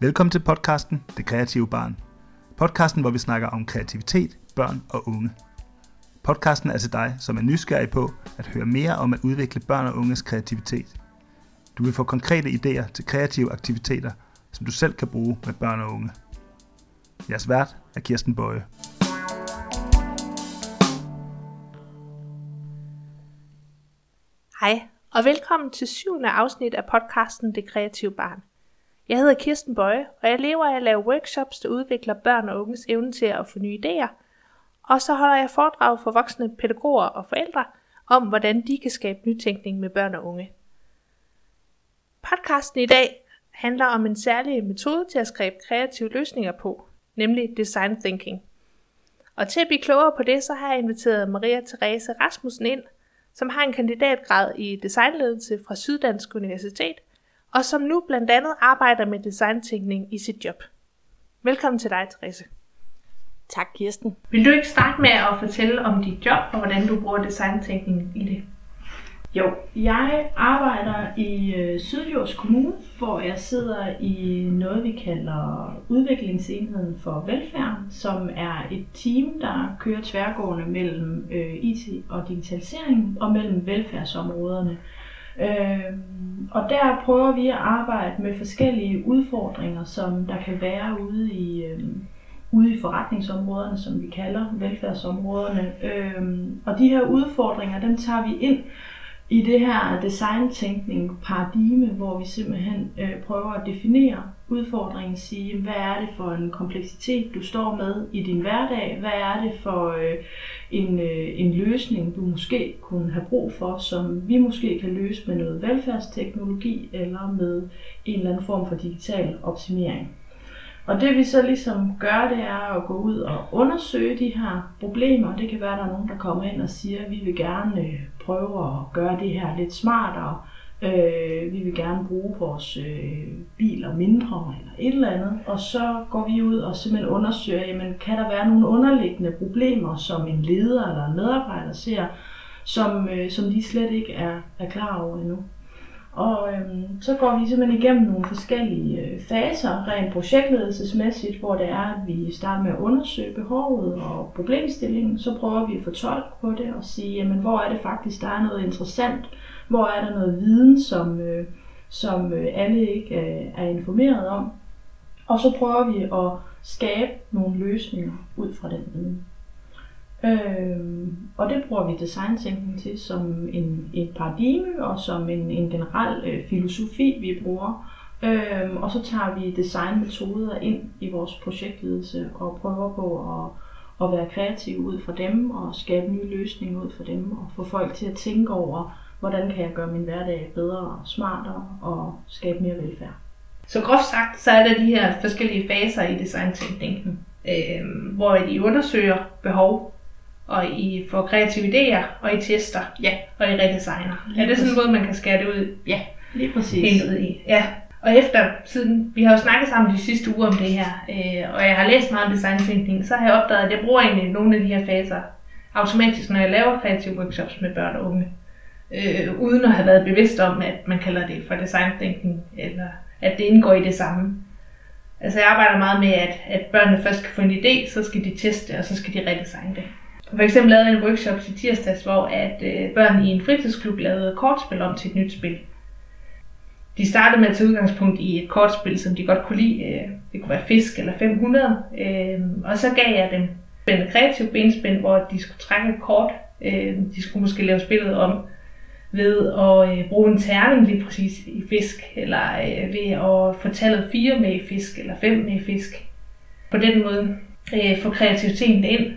Velkommen til podcasten Det Kreative Barn. Podcasten, hvor vi snakker om kreativitet, børn og unge. Podcasten er til dig, som er nysgerrig på at høre mere om at udvikle børn og unges kreativitet. Du vil få konkrete idéer til kreative aktiviteter, som du selv kan bruge med børn og unge. Jeres vært er Kirsten Bøje. Hej, og velkommen til syvende afsnit af podcasten Det Kreative Barn. Jeg hedder Kirsten Bøje, og jeg lever af at lave workshops, der udvikler børn og unges evne til at få nye idéer. Og så holder jeg foredrag for voksne pædagoger og forældre om, hvordan de kan skabe nytænkning med børn og unge. Podcasten i dag handler om en særlig metode til at skabe kreative løsninger på, nemlig design thinking. Og til at blive klogere på det, så har jeg inviteret Maria Therese Rasmussen ind, som har en kandidatgrad i designledelse fra Syddansk Universitet, og som nu blandt andet arbejder med designtænkning i sit job. Velkommen til dig, Therese. Tak, Kirsten. Vil du ikke starte med at fortælle om dit job, og hvordan du bruger designtænkning i det? Jo, jeg arbejder i øh, Sydjords Kommune, hvor jeg sidder i noget, vi kalder udviklingsenheden for velfærd, som er et team, der kører tværgående mellem øh, IT og digitalisering og mellem velfærdsområderne. Øh, og der prøver vi at arbejde med forskellige udfordringer, som der kan være ude i, øh, ude i forretningsområderne, som vi kalder velfærdsområderne. Øh, og de her udfordringer, dem tager vi ind i det her designtænkning paradigme, hvor vi simpelthen øh, prøver at definere udfordringen, sige, hvad er det for en kompleksitet, du står med i din hverdag, hvad er det for øh, en, øh, en løsning, du måske kunne have brug for, som vi måske kan løse med noget velfærdsteknologi eller med en eller anden form for digital optimering. Og det vi så ligesom gør, det er at gå ud og undersøge de her problemer. Det kan være, at der er nogen, der kommer ind og siger, at vi vil gerne øh, prøve at gøre det her lidt smartere. Øh, vi vil gerne bruge vores øh, biler mindre eller et eller andet. Og så går vi ud og simpelthen undersøger, jamen, kan der være nogle underliggende problemer, som en leder eller en medarbejder ser, som, øh, som de slet ikke er, er klar over endnu. Og øhm, så går vi simpelthen igennem nogle forskellige øh, faser, rent projektledelsesmæssigt, hvor det er, at vi starter med at undersøge behovet og problemstillingen. Så prøver vi at fortolke på det og sige, jamen, hvor er det faktisk, der er noget interessant? Hvor er der noget viden, som, øh, som øh, alle ikke øh, er informeret om? Og så prøver vi at skabe nogle løsninger ud fra den viden. Øh, og det bruger vi designtænkning til som en, et paradigme og som en, en generel øh, filosofi, vi bruger. Øh, og så tager vi designmetoder ind i vores projektledelse og prøver på at, at være kreative ud fra dem og skabe nye løsninger ud fra dem og få folk til at tænke over, hvordan kan jeg gøre min hverdag bedre og smartere og skabe mere velfærd. Så groft sagt, så er der de her forskellige faser i designtænkningen, øh, hvor I undersøger behov, og I får kreative idéer, og I tester, ja. og I redesigner. Lige er det sådan en måde, man kan skære det ud? Ja, lige præcis. Helt ud i. Ja. Og efter, siden vi har jo snakket sammen de sidste uger om det her, øh, og jeg har læst meget om designtænkning, så har jeg opdaget, at jeg bruger egentlig nogle af de her faser automatisk, når jeg laver kreative workshops med børn og unge. Øh, uden at have været bevidst om, at man kalder det for designtænkning, eller at det indgår i det samme. Altså jeg arbejder meget med, at, at børnene først skal få en idé, så skal de teste, og så skal de redesigne det. For eksempel lavede jeg en workshop i tirsdags, hvor at øh, børn i en fritidsklub lavede kortspil om til et nyt spil. De startede med at tage udgangspunkt i et kortspil, som de godt kunne lide. Øh, det kunne være fisk eller 500. Øh, og så gav jeg dem en kreativ benspænd, hvor de skulle trække et kort. Øh, de skulle måske lave spillet om ved at øh, bruge en terning lige præcis i fisk, eller øh, ved at få tallet 4 med i fisk, eller 5 med i fisk. På den måde øh, få kreativiteten ind,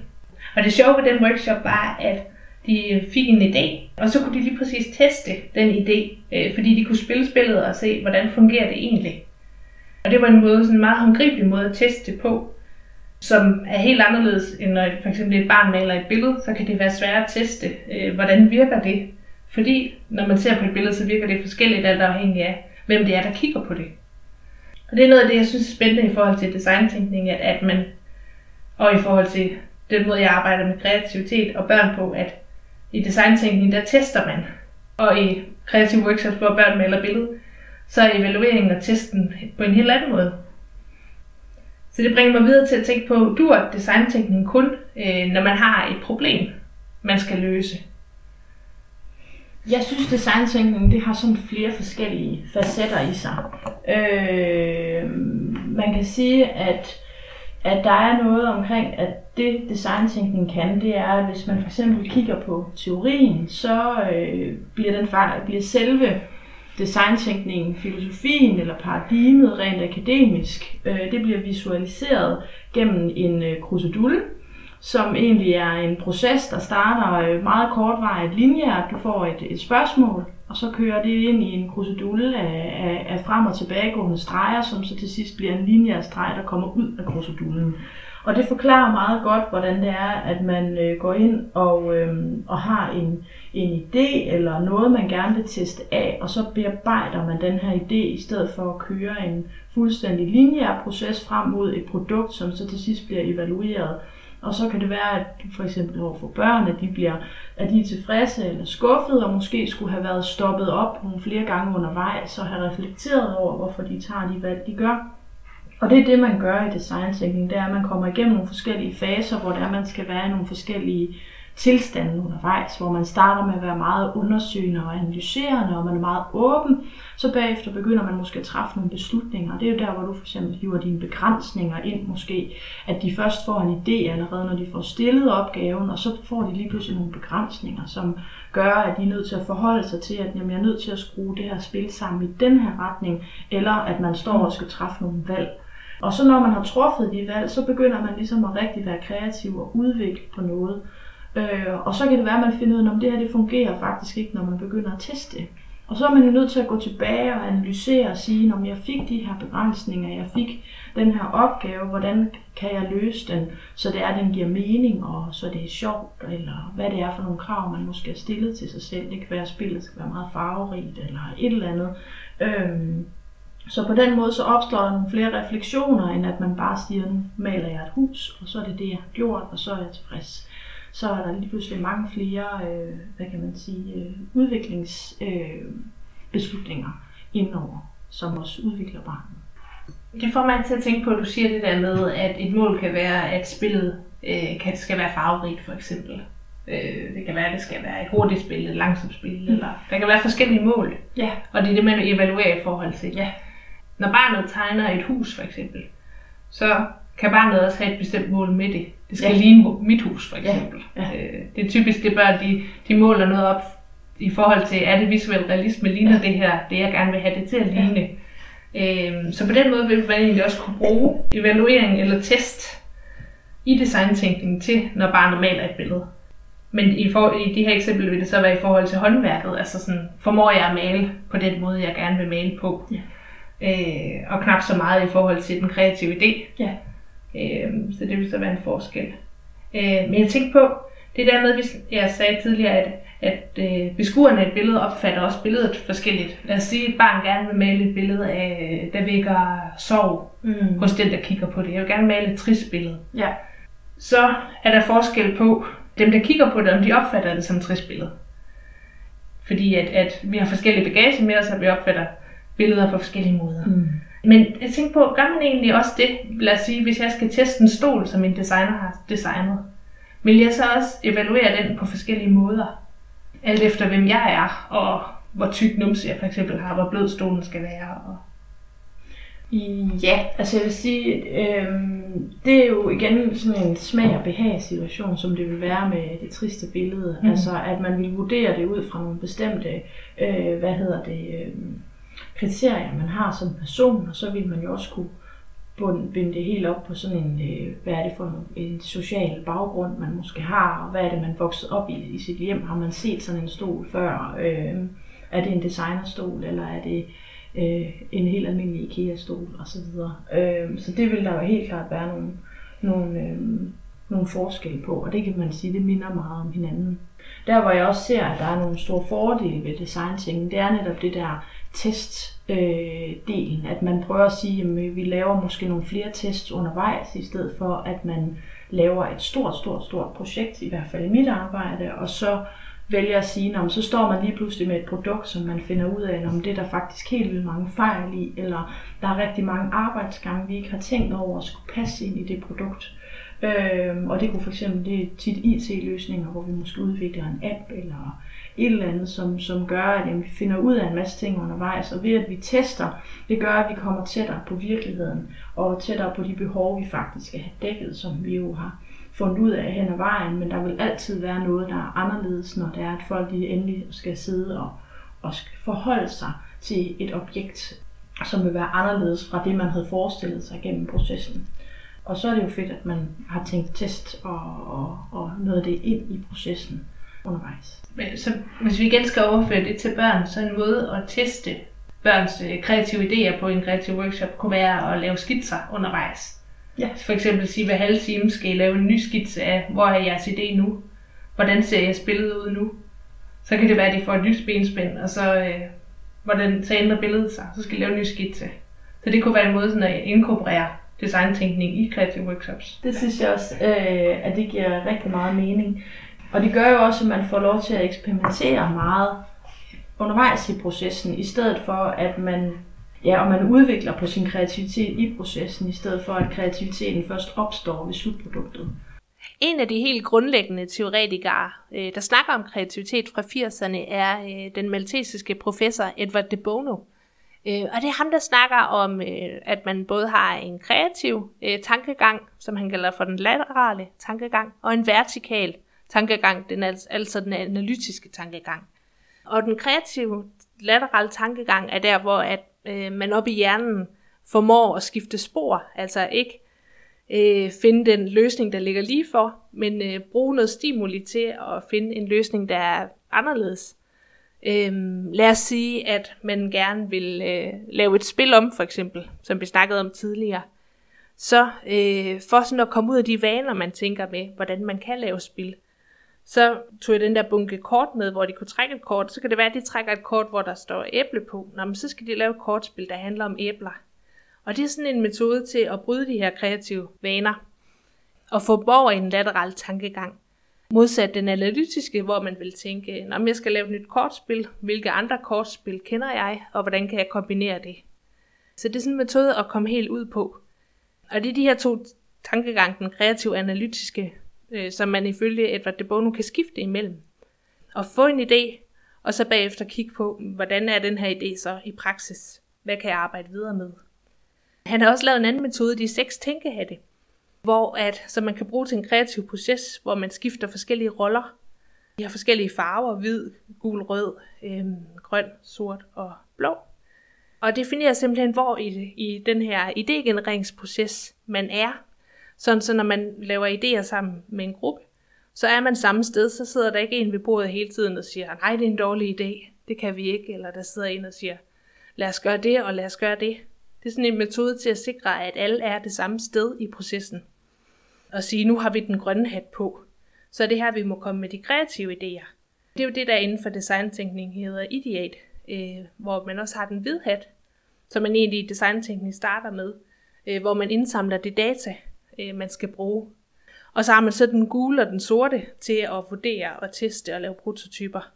og det sjove ved den workshop var, at de fik en idé, og så kunne de lige præcis teste den idé, øh, fordi de kunne spille spillet og se, hvordan fungerer det egentlig. Og det var en måde, sådan en meget håndgribelig måde at teste på, som er helt anderledes, end når for eksempel et barn maler et billede, så kan det være svært at teste, øh, hvordan virker det. Fordi når man ser på et billede, så virker det forskelligt alt afhængig af, hvem det er, der kigger på det. Og det er noget af det, jeg synes er spændende i forhold til designtænkning, at, at man, og i forhold til den måde, jeg arbejder med kreativitet og børn på, at i designtænkning, der tester man. Og i kreative workshops, hvor børn maler billede, så er evalueringen og testen på en helt anden måde. Så det bringer mig videre til at tænke på, du er designtænkning kun, øh, når man har et problem, man skal løse. Jeg synes, designtænkning det har sådan flere forskellige facetter i sig. Øh, man kan sige, at, at der er noget omkring, at det designtænkning kan, det er, at hvis man for eksempel kigger på teorien, så øh, bliver, den, bliver selve designtænkningen, filosofien eller paradigmet rent akademisk, øh, det bliver visualiseret gennem en øh, krusedulle, som egentlig er en proces, der starter øh, meget kortvarigt linjært. Du får et, et spørgsmål, og så kører det ind i en krusedulle af, af, af frem- og tilbagegående streger, som så til sidst bliver en linjær streg, der kommer ud af krusedullen. Og det forklarer meget godt, hvordan det er, at man øh, går ind og, øh, og har en, en idé eller noget, man gerne vil teste af, og så bearbejder man den her idé, i stedet for at køre en fuldstændig lineær proces frem mod et produkt, som så til sidst bliver evalueret. Og så kan det være, at for eksempel overfor børn, at de, bliver, at de er tilfredse eller skuffede, og måske skulle have været stoppet op nogle flere gange undervejs, og have reflekteret over, hvorfor de tager de valg, de gør. Og det er det, man gør i design thinking, det er, at man kommer igennem nogle forskellige faser, hvor det er, man skal være i nogle forskellige tilstanden undervejs, hvor man starter med at være meget undersøgende og analyserende, og man er meget åben, så bagefter begynder man måske at træffe nogle beslutninger. Det er jo der, hvor du for eksempel hiver dine begrænsninger ind måske, at de først får en idé allerede, når de får stillet opgaven, og så får de lige pludselig nogle begrænsninger, som gør, at de er nødt til at forholde sig til, at jamen, jeg er nødt til at skrue det her spil sammen i den her retning, eller at man står og skal træffe nogle valg. Og så når man har truffet de valg, så begynder man ligesom at rigtig være kreativ og udvikle på noget. Øh, og så kan det være, at man finder ud af, om det her det fungerer faktisk ikke, når man begynder at teste Og så er man jo nødt til at gå tilbage og analysere og sige, om jeg fik de her begrænsninger, jeg fik den her opgave, hvordan kan jeg løse den, så det er, at den giver mening, og så det er sjovt, eller hvad det er for nogle krav, man måske har stillet til sig selv. Det kan være, at spillet skal være meget farverigt, eller et eller andet. Øhm, så på den måde så opstår der nogle flere refleksioner, end at man bare siger, nu maler jeg et hus, og så er det det, jeg har gjort, og så er jeg tilfreds så er der lige pludselig mange flere, øh, hvad kan man sige, øh, udviklingsbeslutninger øh, indover, som også udvikler barnet. Det får mig til at tænke på, at du siger det der med, at et mål kan være, at spillet øh, kan, skal være farverigt, for eksempel. Øh, det kan være, at det skal være et hurtigt spil, et langsomt spil, mm. eller der kan være forskellige mål. Ja. Og det er det, man evaluerer i forhold til. Ja. Når barnet tegner et hus, for eksempel, så kan barnet også have et bestemt mål med det. Det skal ja. ligne mit hus, for eksempel. Ja. Ja. Øh, det er typisk, det børn, de, de måler noget op i forhold til, er det visuel realisme, ligner ja. det her, det jeg gerne vil have det til at ligne. Ja. Øhm, så på den måde vil man egentlig også kunne bruge evaluering eller test i designtænkning til, når barnet maler et billede. Men i, for, i det her eksempel vil det så være i forhold til håndværket, altså sådan, formår jeg at male på den måde, jeg gerne vil male på. Ja. Øh, og knap så meget i forhold til den kreative idé. Ja. Øh, så det vil så være en forskel. Øh, men jeg tænkte på, det der med, jeg sagde tidligere, at, at øh, beskuerne et billede opfatter også billedet forskelligt. Lad os sige, at et barn gerne vil male et billede af, der vækker sorg mm. hos den, der kigger på det. Jeg vil gerne male et trist billede. Ja. Så er der forskel på dem, der kigger på det, om de opfatter det som et trist billede. Fordi at, at vi har forskellige bagage med os, og vi opfatter billeder på forskellige måder. Mm. Men jeg tænker på, gør man egentlig også det? Lad os sige, hvis jeg skal teste en stol, som en designer har designet, vil jeg så også evaluere den på forskellige måder? Alt efter hvem jeg er, og hvor tyk numse jeg for eksempel har, hvor blød stolen skal være. Og... Ja, altså jeg vil sige, øh, det er jo igen sådan en smag og behag situation, som det vil være med det triste billede. Mm. Altså at man vil vurdere det ud fra nogle bestemte, øh, hvad hedder det, øh, kriterier, man har som person, og så vil man jo også kunne binde det helt op på sådan en, øh, hvad er det for en, en social baggrund, man måske har, og hvad er det, man vokset op i i sit hjem. Har man set sådan en stol før? Øh, er det en designerstol, eller er det øh, en helt almindelig IKEA-stol osv.? Øh, så det vil der jo helt klart være nogle, nogle, øh, nogle forskelle på, og det kan man sige, det minder meget om hinanden. Der hvor jeg også ser, at der er nogle store fordele ved design det er netop det der testdelen, øh, at man prøver at sige, at vi laver måske nogle flere tests undervejs, i stedet for at man laver et stort, stort, stort projekt, i hvert fald i mit arbejde, og så vælger at sige, om så står man lige pludselig med et produkt, som man finder ud af, om det er der faktisk helt vildt mange fejl i, eller der er rigtig mange arbejdsgange, vi ikke har tænkt over at skulle passe ind i det produkt. Øhm, og det kunne fx det er tit IT-løsninger, hvor vi måske udvikler en app eller et eller andet, som, som gør, at jamen, vi finder ud af en masse ting undervejs. Og ved at vi tester, det gør, at vi kommer tættere på virkeligheden og tættere på de behov, vi faktisk skal have dækket, som vi jo har fundet ud af hen ad vejen. Men der vil altid være noget, der er anderledes, når det er, at folk de endelig skal sidde og, og forholde sig til et objekt, som vil være anderledes fra det, man havde forestillet sig gennem processen. Og så er det jo fedt, at man har tænkt test og, og, og noget af det ind i processen undervejs. Men, så hvis vi igen skal overføre det til børn, så en måde at teste børns øh, kreative idéer på en kreativ workshop kunne være at lave skitser undervejs. Ja. For eksempel sige, hver halve time skal I lave en ny skitse af, hvor er jeres idé nu? Hvordan ser jeres billede ud nu? Så kan det være, at de får et nyt benspænd, og så, øh, hvordan, så ændrer billedet sig. Så skal I lave en ny skitse. Så det kunne være en måde sådan at inkorporere designtænkning i kreative workshops. Det synes jeg også, øh, at det giver rigtig meget mening. Og det gør jo også, at man får lov til at eksperimentere meget undervejs i processen, i stedet for at man, ja, og man udvikler på sin kreativitet i processen, i stedet for at kreativiteten først opstår ved slutproduktet. En af de helt grundlæggende teoretikere, øh, der snakker om kreativitet fra 80'erne, er øh, den maltesiske professor Edward de Bono. Øh, og det er ham, der snakker om, at man både har en kreativ tankegang, som han kalder for den laterale tankegang, og en vertikal tankegang, den er altså den analytiske tankegang. Og den kreative laterale tankegang er der, hvor at, øh, man op i hjernen formår at skifte spor, altså ikke øh, finde den løsning, der ligger lige for, men øh, bruge noget stimuli til at finde en løsning, der er anderledes. Øhm, lad os sige, at man gerne vil øh, lave et spil om, for eksempel, som vi snakkede om tidligere. Så øh, for sådan at komme ud af de vaner, man tænker med, hvordan man kan lave spil, så tog jeg den der bunke kort med, hvor de kunne trække et kort. Så kan det være, at de trækker et kort, hvor der står æble på. Nå, men så skal de lave et kortspil, der handler om æbler. Og det er sådan en metode til at bryde de her kreative vaner. Og få borger i en lateral tankegang. Modsat den analytiske, hvor man vil tænke, om jeg skal lave et nyt kortspil, hvilke andre kortspil kender jeg, og hvordan kan jeg kombinere det. Så det er sådan en metode at komme helt ud på. Og det er de her to tankegang, den kreative analytiske, øh, som man ifølge Edward de Bono kan skifte imellem. Og få en idé, og så bagefter kigge på, hvordan er den her idé så i praksis? Hvad kan jeg arbejde videre med? Han har også lavet en anden metode, de seks tænkehatte, hvor at, så man kan bruge til en kreativ proces, hvor man skifter forskellige roller. De har forskellige farver, hvid, gul, rød, øh, grøn, sort og blå. Og definerer simpelthen, hvor i, i den her idégenereringsproces man er, sådan så når man laver idéer sammen med en gruppe, så er man samme sted, så sidder der ikke en ved bordet hele tiden og siger, nej, det er en dårlig idé, det kan vi ikke, eller der sidder en og siger, lad os gøre det, og lad os gøre det. Det er sådan en metode til at sikre, at alle er det samme sted i processen. Og sige, nu har vi den grønne hat på. Så er det her, vi må komme med de kreative idéer. Det er jo det, der inden for designtænkning hedder ideat, øh, hvor man også har den hvide hat, som man egentlig i designtænkning starter med, øh, hvor man indsamler det data, øh, man skal bruge. Og så har man så den gule og den sorte til at vurdere og teste og lave prototyper.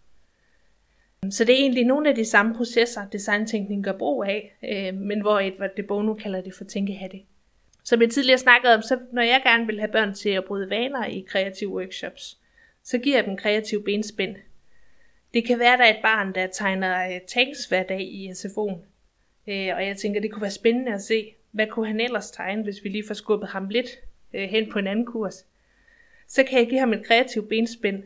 Så det er egentlig nogle af de samme processer, designtænkning gør brug af, øh, men hvor Edward de Bono kalder det for tænkehatte. Som jeg tidligere snakkede om, så når jeg gerne vil have børn til at bryde vaner i kreative workshops, så giver jeg dem kreativ benspænd. Det kan være, at der er et barn, der tegner øh, tanks hver dag i SFO'en. Øh, og jeg tænker, det kunne være spændende at se, hvad kunne han ellers tegne, hvis vi lige får skubbet ham lidt øh, hen på en anden kurs? Så kan jeg give ham et kreativt benspænd.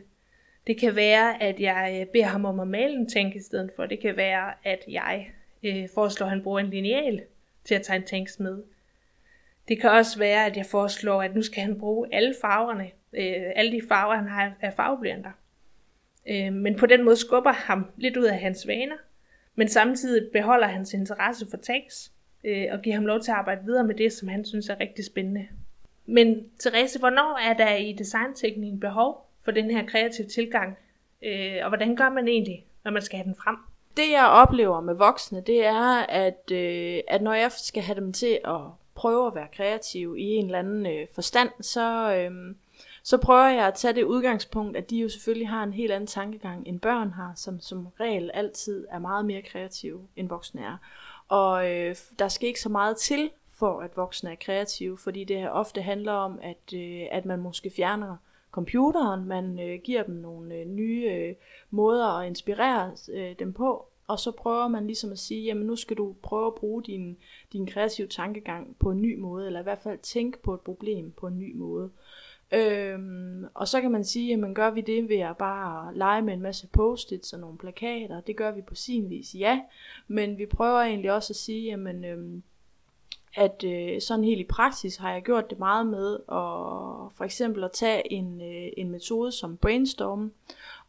Det kan være, at jeg øh, beder ham om at male en tank i stedet for. Det kan være, at jeg øh, foreslår, at han bruger en lineal til at tegne tanks med. Det kan også være, at jeg foreslår, at nu skal han bruge alle farverne, øh, alle de farver, han har af farveblyanter. Øh, men på den måde skubber ham lidt ud af hans vaner, men samtidig beholder hans interesse for tanks øh, og give ham lov til at arbejde videre med det, som han synes er rigtig spændende. Men Therese, hvornår er der i designteknikken behov for den her kreative tilgang? Øh, og hvordan gør man egentlig, når man skal have den frem? Det jeg oplever med voksne, det er, at, øh, at når jeg skal have dem til at prøve at være kreative i en eller anden øh, forstand, så, øh, så prøver jeg at tage det udgangspunkt, at de jo selvfølgelig har en helt anden tankegang, end børn har, som som regel altid er meget mere kreative, end voksne er. Og øh, der skal ikke så meget til, for at voksne er kreative, fordi det ofte handler om, at, øh, at man måske fjerner computeren, man øh, giver dem nogle øh, nye øh, måder at inspirere øh, dem på, og så prøver man ligesom at sige, jamen nu skal du prøve at bruge din, din kreative tankegang på en ny måde, eller i hvert fald tænke på et problem på en ny måde. Øhm, og så kan man sige, jamen gør vi det ved at bare lege med en masse post-its og nogle plakater, det gør vi på sin vis, ja, men vi prøver egentlig også at sige, jamen øhm, at øh, sådan helt i praksis har jeg gjort det meget med at for eksempel at tage en, øh, en metode som brainstorm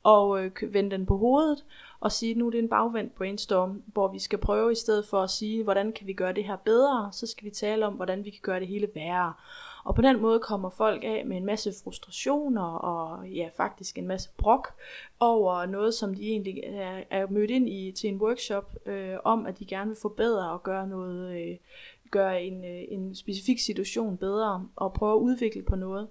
og øh, vende den på hovedet og sige, nu er det en bagvendt brainstorm, hvor vi skal prøve i stedet for at sige, hvordan kan vi gøre det her bedre, så skal vi tale om, hvordan vi kan gøre det hele værre. Og på den måde kommer folk af med en masse frustrationer og ja, faktisk en masse brok over noget, som de egentlig er, er mødt ind i til en workshop øh, om, at de gerne vil forbedre og gøre noget, øh, gøre en, øh, en specifik situation bedre og prøve at udvikle på noget.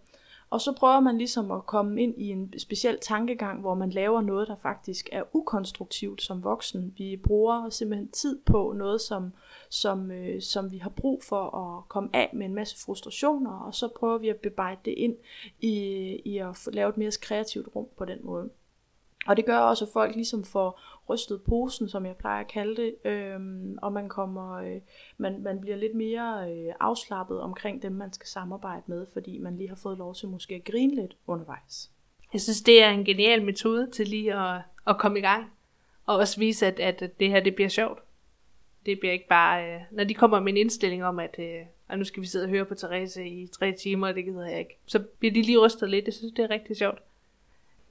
Og så prøver man ligesom at komme ind i en speciel tankegang, hvor man laver noget, der faktisk er ukonstruktivt som voksen. Vi bruger simpelthen tid på noget, som, som, øh, som vi har brug for at komme af med en masse frustrationer, og så prøver vi at bearbejde det ind i, i at lave et mere kreativt rum på den måde. Og det gør også, at folk ligesom får rystet posen, som jeg plejer at kalde det, øhm, og man kommer, øh, man, man bliver lidt mere øh, afslappet omkring dem, man skal samarbejde med, fordi man lige har fået lov til måske at grine lidt undervejs. Jeg synes, det er en genial metode til lige at, at komme i gang, og også vise, at, at det her det bliver sjovt. Det bliver ikke bare, øh, når de kommer med en indstilling om, at øh, og nu skal vi sidde og høre på Therese i tre timer, og det gider jeg ikke. Så bliver de lige rystet lidt. Jeg synes, det er rigtig sjovt.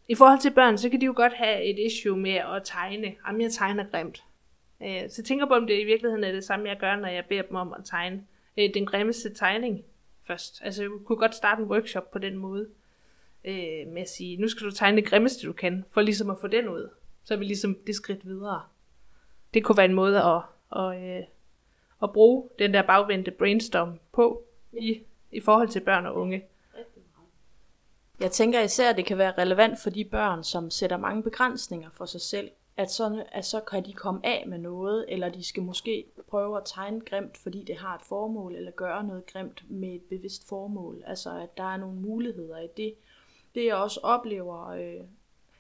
I forhold til børn, så kan de jo godt have et issue med at tegne. Jamen, jeg tegner grimt. Øh, så jeg tænker på, om det i virkeligheden er det samme, jeg gør, når jeg beder dem om at tegne øh, den grimmeste tegning først. Altså, jeg kunne godt starte en workshop på den måde. Øh, med at sige, nu skal du tegne det grimmeste, du kan, for ligesom at få den ud. Så er vi ligesom det skridt videre. Det kunne være en måde at, at, øh, at bruge den der bagvendte brainstorm på i, i forhold til børn og unge. Jeg tænker især, at det kan være relevant for de børn, som sætter mange begrænsninger for sig selv, at så, at så kan de komme af med noget, eller de skal måske prøve at tegne grimt, fordi det har et formål, eller gøre noget grimt med et bevidst formål. Altså, at der er nogle muligheder i det. Det jeg også oplever, øh,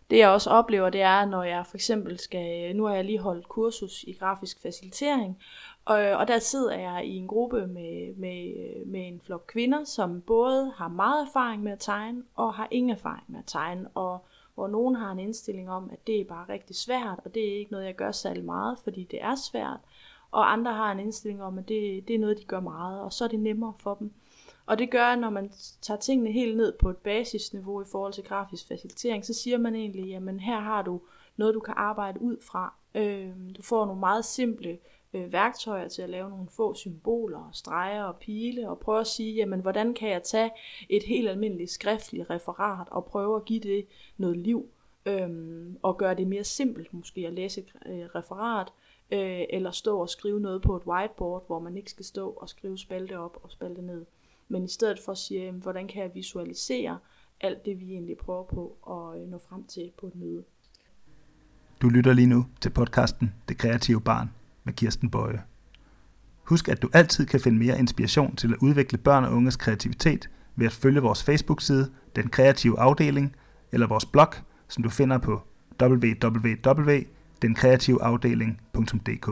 det jeg også oplever, det er, når jeg for eksempel skal, øh, nu har jeg lige holdt kursus i grafisk facilitering, og, og der sidder jeg i en gruppe med, med, med en flok kvinder, som både har meget erfaring med at tegne, og har ingen erfaring med at tegne, og hvor nogen har en indstilling om, at det er bare rigtig svært, og det er ikke noget, jeg gør særlig meget, fordi det er svært, og andre har en indstilling om, at det, det er noget, de gør meget, og så er det nemmere for dem. Og det gør, at når man tager tingene helt ned på et basisniveau i forhold til grafisk facilitering, så siger man egentlig, jamen her har du noget, du kan arbejde ud fra. Øh, du får nogle meget simple øh, værktøjer til at lave nogle få symboler, streger og pile, og prøve at sige, jamen hvordan kan jeg tage et helt almindeligt skriftligt referat og prøve at give det noget liv, øhm, og gøre det mere simpelt måske at læse et øh, referat, øh, eller stå og skrive noget på et whiteboard, hvor man ikke skal stå og skrive spalte op og spalte ned. Men i stedet for at sige, jamen, hvordan kan jeg visualisere alt det, vi egentlig prøver på at øh, nå frem til på et møde. Du lytter lige nu til podcasten Det Kreative Barn med Kirsten Bøje. Husk, at du altid kan finde mere inspiration til at udvikle børn og unges kreativitet ved at følge vores Facebook-side, Den Kreative Afdeling, eller vores blog, som du finder på www.denkreativeafdeling.dk.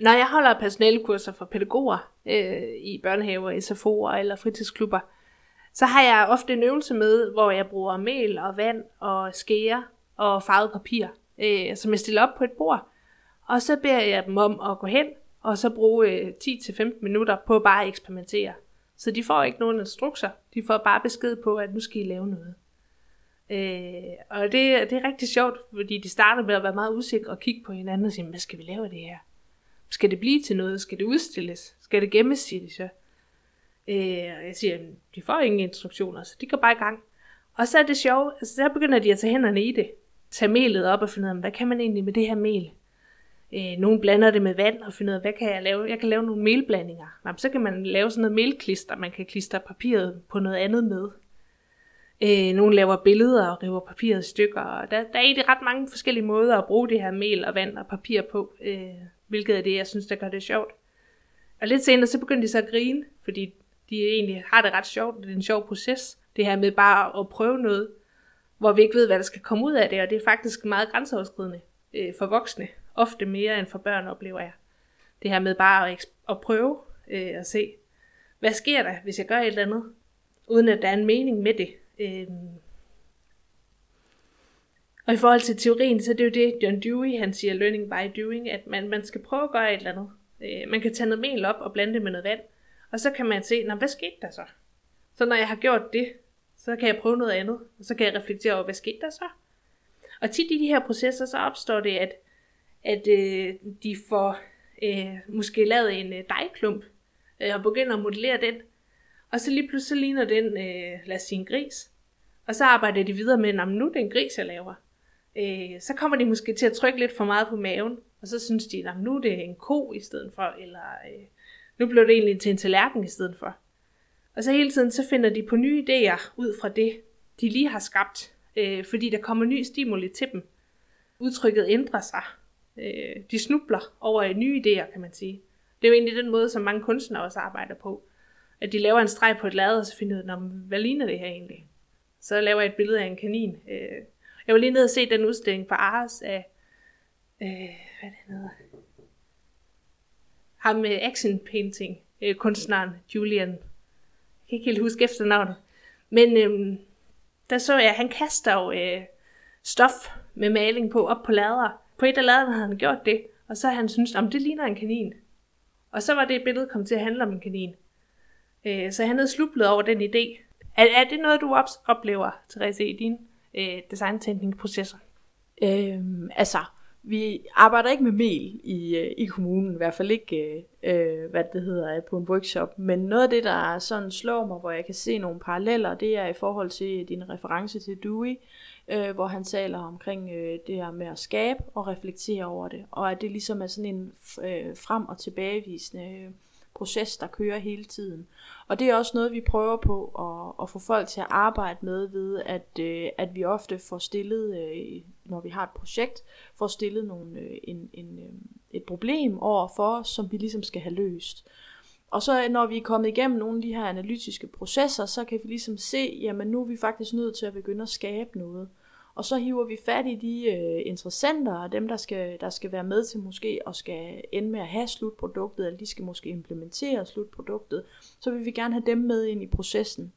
Når jeg holder personalekurser for pædagoger øh, i børnehaver, SFO'er eller fritidsklubber, så har jeg ofte en øvelse med, hvor jeg bruger mel og vand og skære og farvet papir, øh, som jeg stiller op på et bord. Og så beder jeg dem om at gå hen, og så bruge øh, 10-15 minutter på bare at eksperimentere. Så de får ikke nogen instrukser, de får bare besked på, at nu skal I lave noget. Øh, og det, det er rigtig sjovt, fordi de starter med at være meget usikre og kigge på hinanden og sige, hvad skal vi lave det her? Skal det blive til noget? Skal det udstilles? Skal det gemmes, siger de så. Øh, jeg siger, de får ingen instruktioner, så de går bare i gang. Og så er det sjovt, altså så begynder de at tage hænderne i det. Tage melet op og finde ud af, hvad kan man egentlig med det her mel? Øh, nogle blander det med vand og finder ud af, hvad kan jeg lave? Jeg kan lave nogle melblandinger. Nå, så kan man lave sådan noget melklister, man kan klistre papiret på noget andet med. Øh, nogle laver billeder og river papiret i stykker. Og der, der er egentlig ret mange forskellige måder at bruge det her mel og vand og papir på, øh, hvilket er det, jeg synes, der gør det sjovt. Og lidt senere, så begyndte de så at grine, fordi de egentlig har det ret sjovt. Det er en sjov proces, det her med bare at prøve noget, hvor vi ikke ved, hvad der skal komme ud af det, og det er faktisk meget grænseoverskridende øh, for voksne. Ofte mere end for børn, oplever jeg. Det her med bare at, at prøve øh, at se, hvad sker der, hvis jeg gør et eller andet, uden at der er en mening med det. Øh, og i forhold til teorien, så er det jo det, John Dewey, han siger, learning by doing, at man, man skal prøve at gøre et eller andet. Øh, man kan tage noget mel op og blande det med noget vand, og så kan man se, Nå, hvad skete der så? Så når jeg har gjort det, så kan jeg prøve noget andet, og så kan jeg reflektere over, hvad skete der så? Og tit i de her processer, så opstår det, at, at øh, de får øh, måske lavet en øh, dejklump, øh, og begynder at modellere den, og så lige pludselig ligner den, øh, lad os sige, en gris. Og så arbejder de videre med, at nu er det en gris, jeg laver. Øh, så kommer de måske til at trykke lidt for meget på maven, og så synes de, at nu er det en ko i stedet for, eller øh, nu blev det egentlig til en tallerken i stedet for. Og så hele tiden så finder de på nye idéer ud fra det, de lige har skabt, øh, fordi der kommer ny stimuli til dem. Udtrykket ændrer sig. Øh, de snubler over nye idéer, kan man sige. Det er jo egentlig den måde, som mange kunstnere også arbejder på. At de laver en streg på et lærred, og så finder ud af, hvad ligner det her egentlig? Så laver jeg et billede af en kanin. Øh, jeg var lige nede og se den udstilling på Ars af, øh, hvad det hedder, ham med action painting, øh, kunstneren Julian. Jeg kan ikke helt huske efternavnet. Men øh, der så jeg, at han kaster jo øh, stof med maling på op på lader. På et eller andet havde han gjort det, og så havde han syntes, om det ligner en kanin. Og så var det billede kommet til at handle om en kanin. Øh, så han havde slublet over den idé. Er, er det noget, du oplever, Therese, i din øh, designtænkningsprocesser? Øhm, altså, vi arbejder ikke med mel i, øh, i kommunen, i hvert fald ikke, øh, hvad det hedder, øh, på en workshop. Men noget af det, der sådan slår mig, hvor jeg kan se nogle paralleller, det er i forhold til din reference til Dewey, øh, hvor han taler omkring øh, det her med at skabe og reflektere over det. Og at det ligesom er sådan en øh, frem- og tilbagevisende øh, proces, der kører hele tiden. Og det er også noget, vi prøver på at, at få folk til at arbejde med ved, at, øh, at vi ofte får stillet, øh, når vi har et projekt, får stillet nogle, øh, en, en, øh, et problem over for os, som vi ligesom skal have løst. Og så når vi er kommet igennem nogle af de her analytiske processer, så kan vi ligesom se, jamen nu er vi faktisk nødt til at begynde at skabe noget. Og så hiver vi fat i de øh, interessenter, og dem, der skal, der skal være med til måske og skal ende med at have slutproduktet, eller de skal måske implementere slutproduktet, så vil vi gerne have dem med ind i processen.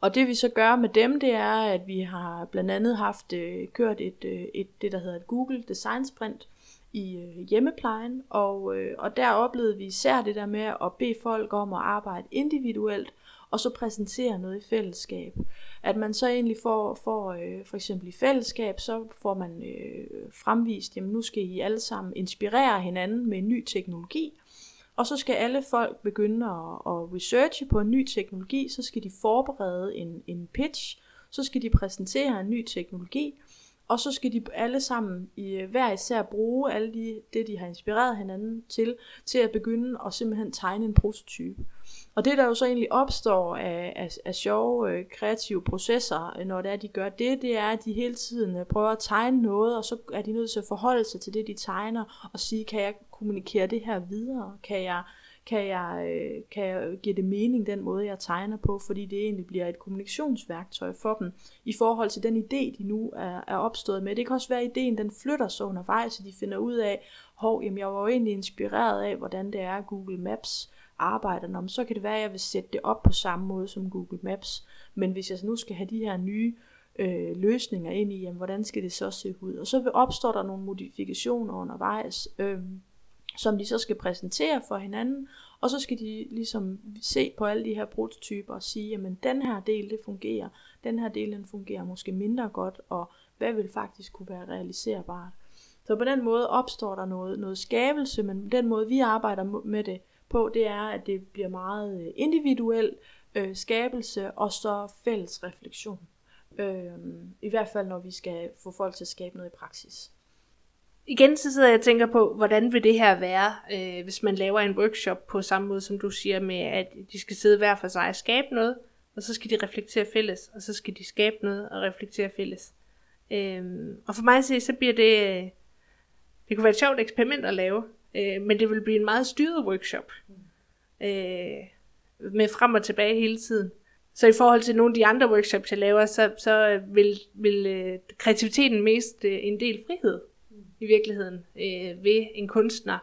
Og det vi så gør med dem, det er, at vi har blandt andet haft øh, kørt et, øh, et, det, der hedder et Google Design Sprint i øh, hjemmeplejen, og, øh, og der oplevede vi især det der med at bede folk om at arbejde individuelt, og så præsentere noget i fællesskab. At man så egentlig får, får øh, for eksempel i fællesskab, så får man øh, fremvist, jamen nu skal I alle sammen inspirere hinanden med en ny teknologi, og så skal alle folk begynde at, at researche på en ny teknologi, så skal de forberede en, en pitch, så skal de præsentere en ny teknologi, og så skal de alle sammen i øh, hver især bruge alle de, det, de har inspireret hinanden til, til at begynde at simpelthen tegne en prototype. Og det der jo så egentlig opstår af, af, af sjove, øh, kreative processer, øh, når det er, de gør det, det er, at de hele tiden prøver at tegne noget, og så er de nødt til at forholde sig til det, de tegner, og sige, kan jeg kommunikere det her videre? Kan jeg, kan jeg, øh, kan jeg give det mening, den måde, jeg tegner på, fordi det egentlig bliver et kommunikationsværktøj for dem, i forhold til den idé, de nu er, er opstået med. Det kan også være, at ideen den flytter sig undervejs, så de finder ud af, hov, jamen jeg var jo egentlig inspireret af, hvordan det er, Google Maps arbejder, Nå, så kan det være, at jeg vil sætte det op på samme måde som Google Maps. Men hvis jeg nu skal have de her nye øh, løsninger ind i, jamen, hvordan skal det så se ud? Og så vil der nogle modifikationer undervejs, øh, som de så skal præsentere for hinanden, og så skal de ligesom se på alle de her prototyper og sige, jamen den her del det fungerer, den her del den fungerer måske mindre godt, og hvad vil faktisk kunne være realiserbart. Så på den måde opstår der noget, noget skabelse, men den måde vi arbejder med det, på, det er, at det bliver meget øh, individuel øh, skabelse og så fælles refleksion. Øh, I hvert fald, når vi skal få folk til at skabe noget i praksis. Igen så sidder jeg og tænker på, hvordan vil det her være, øh, hvis man laver en workshop på samme måde, som du siger med, at de skal sidde hver for sig og skabe noget. og så skal de reflektere fælles, og så skal de skabe noget og reflektere fælles. Øh, og for mig at se, så bliver det, øh, det kunne være et sjovt eksperiment at lave, øh, men det vil blive en meget styret workshop. Øh, med frem og tilbage hele tiden. Så i forhold til nogle af de andre workshops, jeg laver, så, så vil, vil øh, kreativiteten mest øh, en del frihed i virkeligheden øh, ved en kunstner,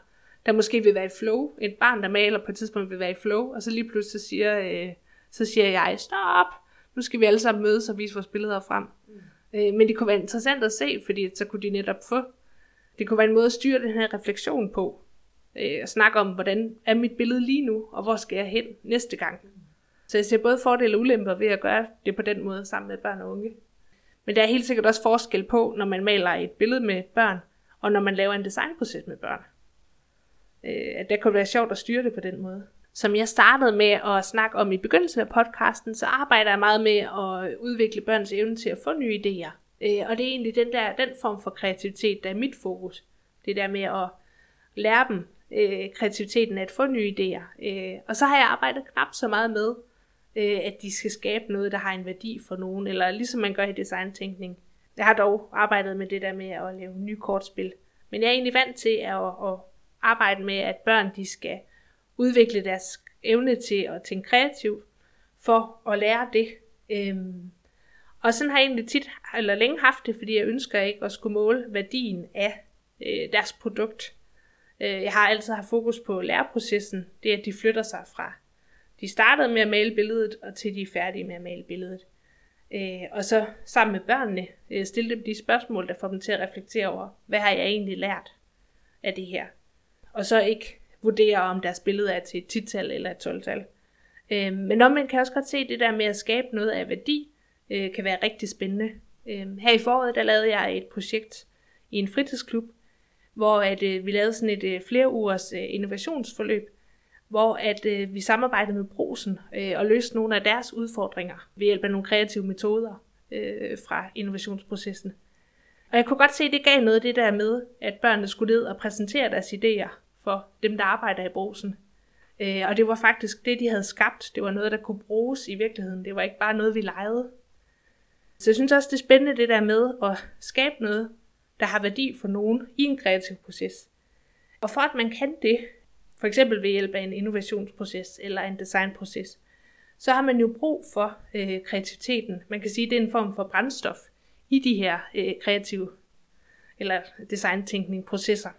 der måske vil være i flow. Et barn, der maler på et tidspunkt vil være i flow, og så lige pludselig så siger, øh, så siger jeg, stop, nu skal vi alle sammen mødes og vise vores billeder frem. Mm. Øh, men det kunne være interessant at se, fordi så kunne de netop få, det kunne være en måde at styre den her refleksion på, øh, og snakke om, hvordan er mit billede lige nu, og hvor skal jeg hen næste gang. Så jeg ser både fordele og ulemper ved at gøre det på den måde sammen med børn og unge. Men der er helt sikkert også forskel på, når man maler et billede med børn, og når man laver en designproces med børn. Øh, at det kunne være sjovt at styre det på den måde. Som jeg startede med at snakke om i begyndelsen af podcasten, så arbejder jeg meget med at udvikle børns evne til at få nye idéer. Øh, og det er egentlig den, der, den form for kreativitet, der er mit fokus. Det der med at lære dem øh, kreativiteten at få nye idéer. Øh, og så har jeg arbejdet knap så meget med, øh, at de skal skabe noget, der har en værdi for nogen, eller ligesom man gør i designtænkning. Jeg har dog arbejdet med det der med at lave nye kortspil. Men jeg er egentlig vant til at, at arbejde med, at børn de skal udvikle deres evne til at tænke kreativt, for at lære det. Øhm, og sådan har jeg egentlig tit, eller længe haft det, fordi jeg ønsker ikke at skulle måle værdien af øh, deres produkt. Øh, jeg har altid haft fokus på læreprocessen, det at de flytter sig fra. De startede med at male billedet, og til de er færdige med at male billedet. Øh, og så sammen med børnene øh, stille dem de spørgsmål, der får dem til at reflektere over, hvad har jeg egentlig lært af det her? Og så ikke vurdere, om deres billede er til et 10-tal eller et 12-tal. Øh, men om man kan også godt se, det der med at skabe noget af værdi, øh, kan være rigtig spændende. Øh, her i foråret, der lavede jeg et projekt i en fritidsklub, hvor at, øh, vi lavede sådan et øh, flere ugers øh, innovationsforløb, hvor at øh, vi samarbejdede med Brosen øh, og løste nogle af deres udfordringer ved hjælp af nogle kreative metoder øh, fra innovationsprocessen. Og jeg kunne godt se, at det gav noget af det der med, at børnene skulle ned og præsentere deres idéer for dem, der arbejder i Brosen. Øh, og det var faktisk det, de havde skabt. Det var noget, der kunne bruges i virkeligheden. Det var ikke bare noget, vi legede. Så jeg synes også, det er spændende det der med at skabe noget, der har værdi for nogen i en kreativ proces. Og for at man kan det, for eksempel ved hjælp af en innovationsproces eller en designproces, så har man jo brug for øh, kreativiteten. Man kan sige, at det er en form for brændstof i de her øh, kreative eller designtænkning processer.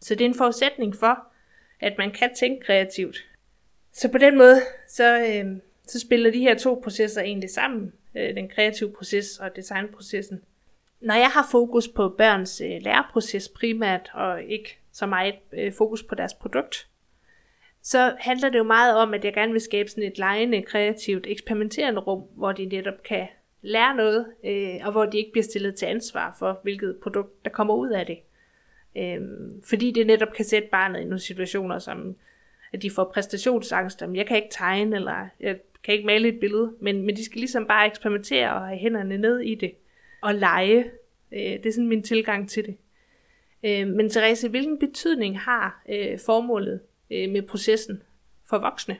Så det er en forudsætning for, at man kan tænke kreativt. Så på den måde, så, øh, så spiller de her to processer egentlig sammen, øh, den kreative proces og designprocessen. Når jeg har fokus på børns øh, læreproces primært, og ikke så meget øh, fokus på deres produkt, så handler det jo meget om, at jeg gerne vil skabe sådan et lejende, kreativt, eksperimenterende rum, hvor de netop kan lære noget, øh, og hvor de ikke bliver stillet til ansvar for, hvilket produkt, der kommer ud af det. Øh, fordi det netop kan sætte barnet i nogle situationer, som at de får præstationsangst, om jeg kan ikke tegne, eller jeg kan ikke male et billede, men, men de skal ligesom bare eksperimentere og have hænderne ned i det, og lege. Øh, det er sådan min tilgang til det. Øh, men Therese, hvilken betydning har øh, formålet øh, med processen for voksne?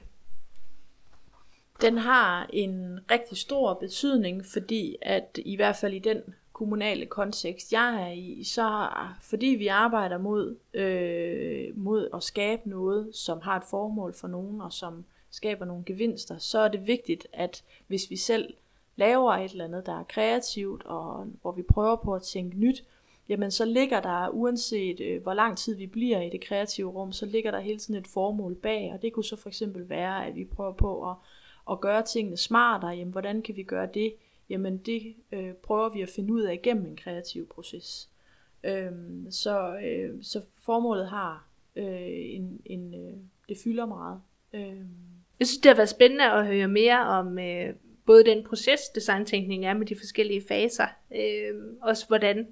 Den har en rigtig stor betydning, fordi at i hvert fald i den kommunale kontekst, jeg er i, så fordi vi arbejder mod, øh, mod at skabe noget, som har et formål for nogen, og som skaber nogle gevinster, så er det vigtigt, at hvis vi selv laver et eller andet, der er kreativt, og hvor vi prøver på at tænke nyt, jamen så ligger der, uanset øh, hvor lang tid vi bliver i det kreative rum, så ligger der hele tiden et formål bag, og det kunne så for eksempel være, at vi prøver på at, at gøre tingene smartere, jamen hvordan kan vi gøre det? Jamen det øh, prøver vi at finde ud af igennem en kreativ proces. Øhm, så, øh, så formålet har øh, en, en øh, det fylder meget. Øhm. Jeg synes, det har været spændende at høre mere om øh, både den proces, designtænkning er med de forskellige faser, øh, også hvordan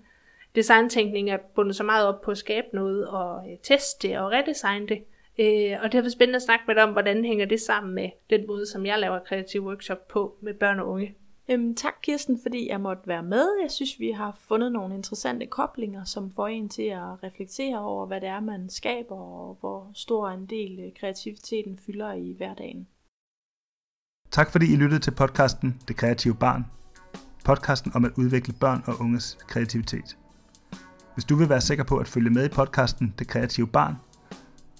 designtænkning er bundet så meget op på at skabe noget og øh, teste det og redesigne det. Øh, og det har været spændende at snakke med dig om, hvordan hænger det sammen med den måde, som jeg laver kreativ workshop på med børn og unge. Øhm, tak Kirsten, fordi jeg måtte være med. Jeg synes, vi har fundet nogle interessante koblinger, som får en til at reflektere over, hvad det er, man skaber, og hvor stor en del øh, kreativiteten fylder i hverdagen. Tak fordi I lyttede til podcasten Det Kreative Barn. Podcasten om at udvikle børn og unges kreativitet. Hvis du vil være sikker på at følge med i podcasten Det Kreative Barn,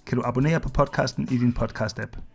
kan du abonnere på podcasten i din podcast-app.